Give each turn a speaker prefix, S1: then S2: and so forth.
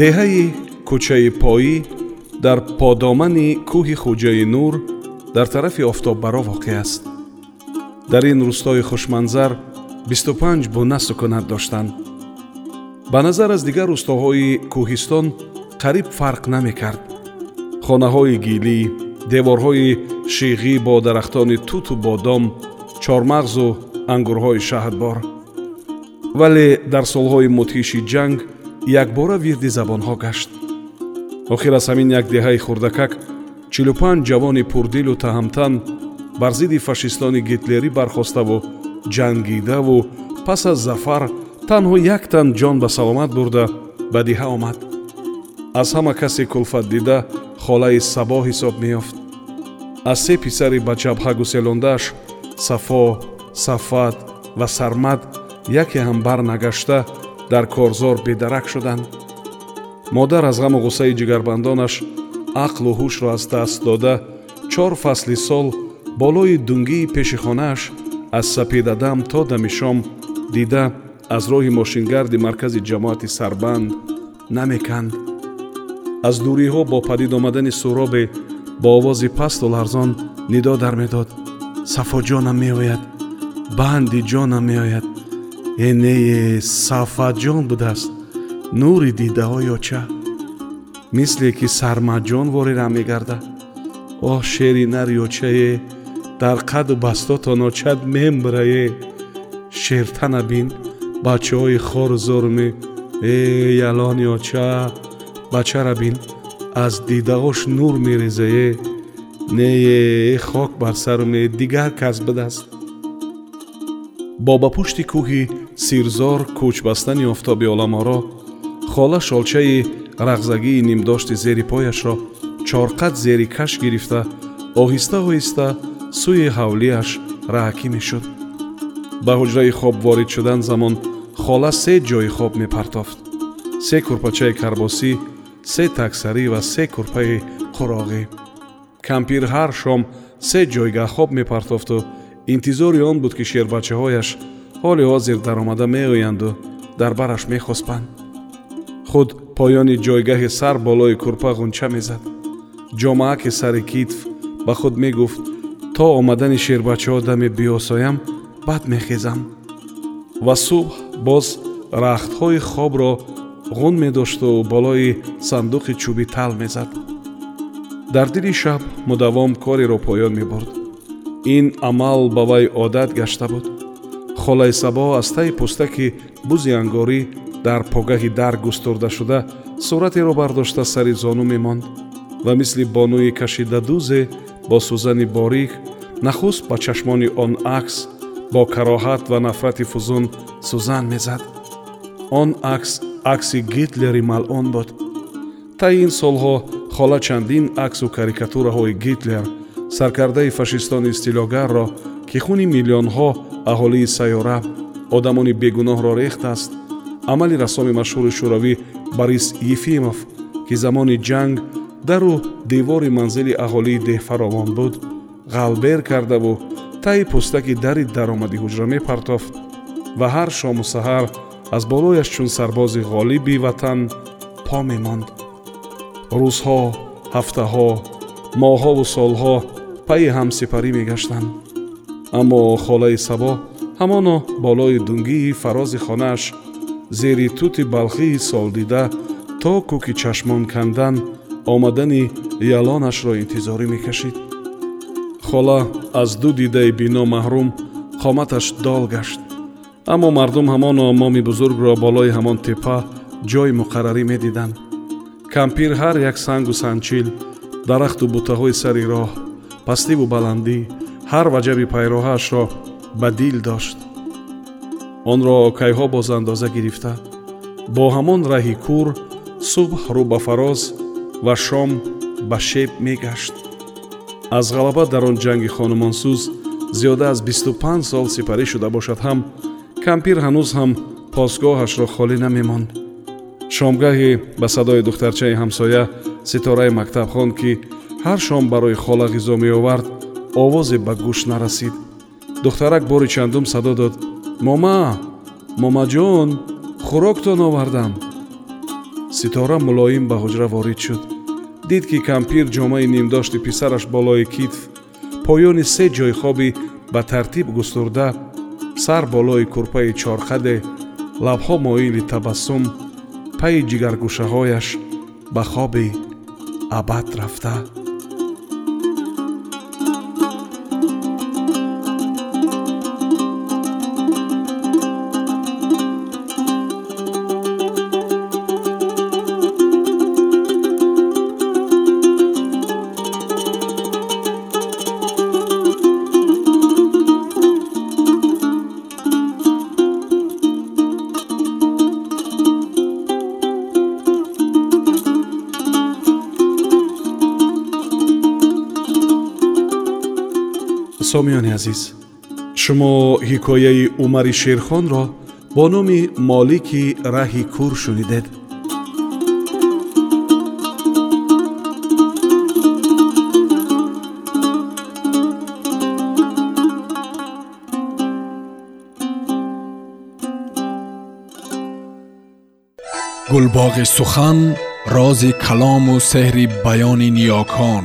S1: деҳаи кӯчаи поӣ дар подомани кӯҳи хуҷаи нур дар тарафи офтоббаро воқеъ аст. Дар ин рӯстои хушманзар бисту панҷ буна сукунат доштанд. Ба назар аз дигар рӯстоҳои кӯҳистон қариб фарқ намекард. Хонаҳои гилӣ деворҳои шиғӣ бо дарахтони туту бодом чормағзу ангурҳои шаҳдбор вале дар солҳои мудҳиши ҷанг якбора вирди забонҳо гашт. Охир аз ҳамин як деҳаи хурдакак чилу панҷ ҷавони пурдилу таҳамтан бар зидди фашистони гитлерӣ бархоставу ҷангидаву пас аз зафар танҳо як тан ҷон ба саломат бурда ба диҳа омад. Аз ҳама касе кулфат дида холаи сабо ҳисоб меёфт. Аз се писари ба ҷабҳа гуселондааш сафо сафат ва сармад яке ҳам бар нагашта дар корзор бедарак шуданд. Модар аз ғаму ғусаи ҷигарбандонаш ақлу ҳушро аз даст дода чор фасли сол болои дунгии пеши хонааш аз сапедадам то дами шом дида аз роҳи мошингарди маркази ҷамоати сарбанд намеканд. Аз дуриҳо бо падид омадани суробе бо овози пасту ларзон нидо дар медод. Сафо ҷонам меояд банди ҷонам меояд энее сафаҷон будааст. Нури дидаҳоёча мисле ки сармаҷон ворирам мегарда оҳ шери нарёчае дар қаду бастото ночад мембрае шертана бин. Бачаҳои хору зоруме э ялони оча бачара бин. Аз дидаош нур мерезае. Нее хок бар саруме дигар кас будааст. Бо ба пушти кӯҳи сирзор кӯчбастани офтоби оламоро хола шолчаи рағзагии нимдошти зери пояшро чорқат зери каш гирифта оҳиста оҳиста сӯи ҳавлияш раҳакӣ мешуд. Ба ҳуҷраи хоб ворид шудан замон хола се ҷои хоб мепартофт. Се курпачаи карбосӣ се таксарӣ ва се курпаи қуроғӣ. Кампир ҳар шом се ҷойгаҳ хоб мепартофту интизори он буд ки шербачаҳояш ҳоли ҳозир даромада меоянду дар бараш мехоспанд. Худ поёни ҷойгаҳи сар болои курпа ғунча мезад. Ҷомааки сари китф ба худ мегуфт то омадани шербачаҳо даме биосоям баъд мехезам ва субҳ боз рахтҳои хобро ғун медошту болои сандуқи чӯби тал мезад. Дар дили шаб мудавом кореро поён мебурд. Ин амал ба вай одат гашта буд холаи сабо аз таи пӯстаки бузи ангорӣ дар погаҳи дар густурдашуда суратеро бардошта сари зону мемонд ва мисли бонӯи кашидадузе бо сӯзани борик нахуст ба чашмони он акс бо кароҳат ва нафрати фузун сӯзан мезад. Он акс акси гитлери малъун буд. Таи ин солҳо хола чандин аксу карикатураҳои гитлер саркардаи фашистони истилогарро ки хуни миллионҳо аҳолии сайёра одамони бегуноҳро рехтааст амали рассоми машҳури шӯравӣ борис ефимов ки замони ҷанг дару девори манзили аҳолии деҳфаровон буд ғалбер кардаву таи пӯстаки дари даромади ҳуҷра мепартофт ва ҳар шому саҳар аз болояш чун сарбози ғолиби ватан по мемонд. Рӯзҳо ҳафтаҳо моҳҳову солҳо пайи ҳамсипарӣ мегаштанд аммо холаи сабо ҳамоно болои дунгии фарози хонааш зери тути балхии солдида то кӯки чашмон кандан омадани ялонашро интизорӣ мекашид. Хола аз ду дидаи бино маҳрум қоматаш дол гашт. Аммо мардум ҳамоно моми бузургро болои ҳамон теппа ҷойи муқаррарӣ медиданд. Кампир ҳар як сангу санчил дарахту бутаҳои сари роҳ пастиву баландӣ ҳар ваҷаби пайроҳаашро ба дил дошт. Онро кайҳо бозандоза гирифта. Бо ҳамон раҳи кур субҳ рӯ ба фароз ва шом ба шеб мегашт. Аз ғалаба дар он ҷанги хонумонсӯз зиёда аз бисту панҷ сол сипарӣ шуда бошад. Ҳам кампир ҳанӯз ҳам посгоҳашро холӣ намемонд. Шомгаҳе ба садои духтарчаи ҳамсоя ситораи мактаб хонд ки ҳар шом барои хола ғизо меовард овозе ба гӯш нарасид. Духтарак бори чандум садо дод мома момаҷон хӯроктон овардам ситора мулоим ба ҳуҷра ворид шуд. Дид ки кампир ҷомаи нимдошти писараш болои китф поёни се ҷойхоби ба тартиб густурда сар болои курпаи чорқаде лабҳо моили табассум пайи ҷигаргӯшаҳояш ба хоби абад рафта сомиёни азиз шумо ҳикояи умари шерхонро бо номи молики раҳи кур шунидед
S2: гулбоғи сухан рози калому сеҳри баёни ниёкон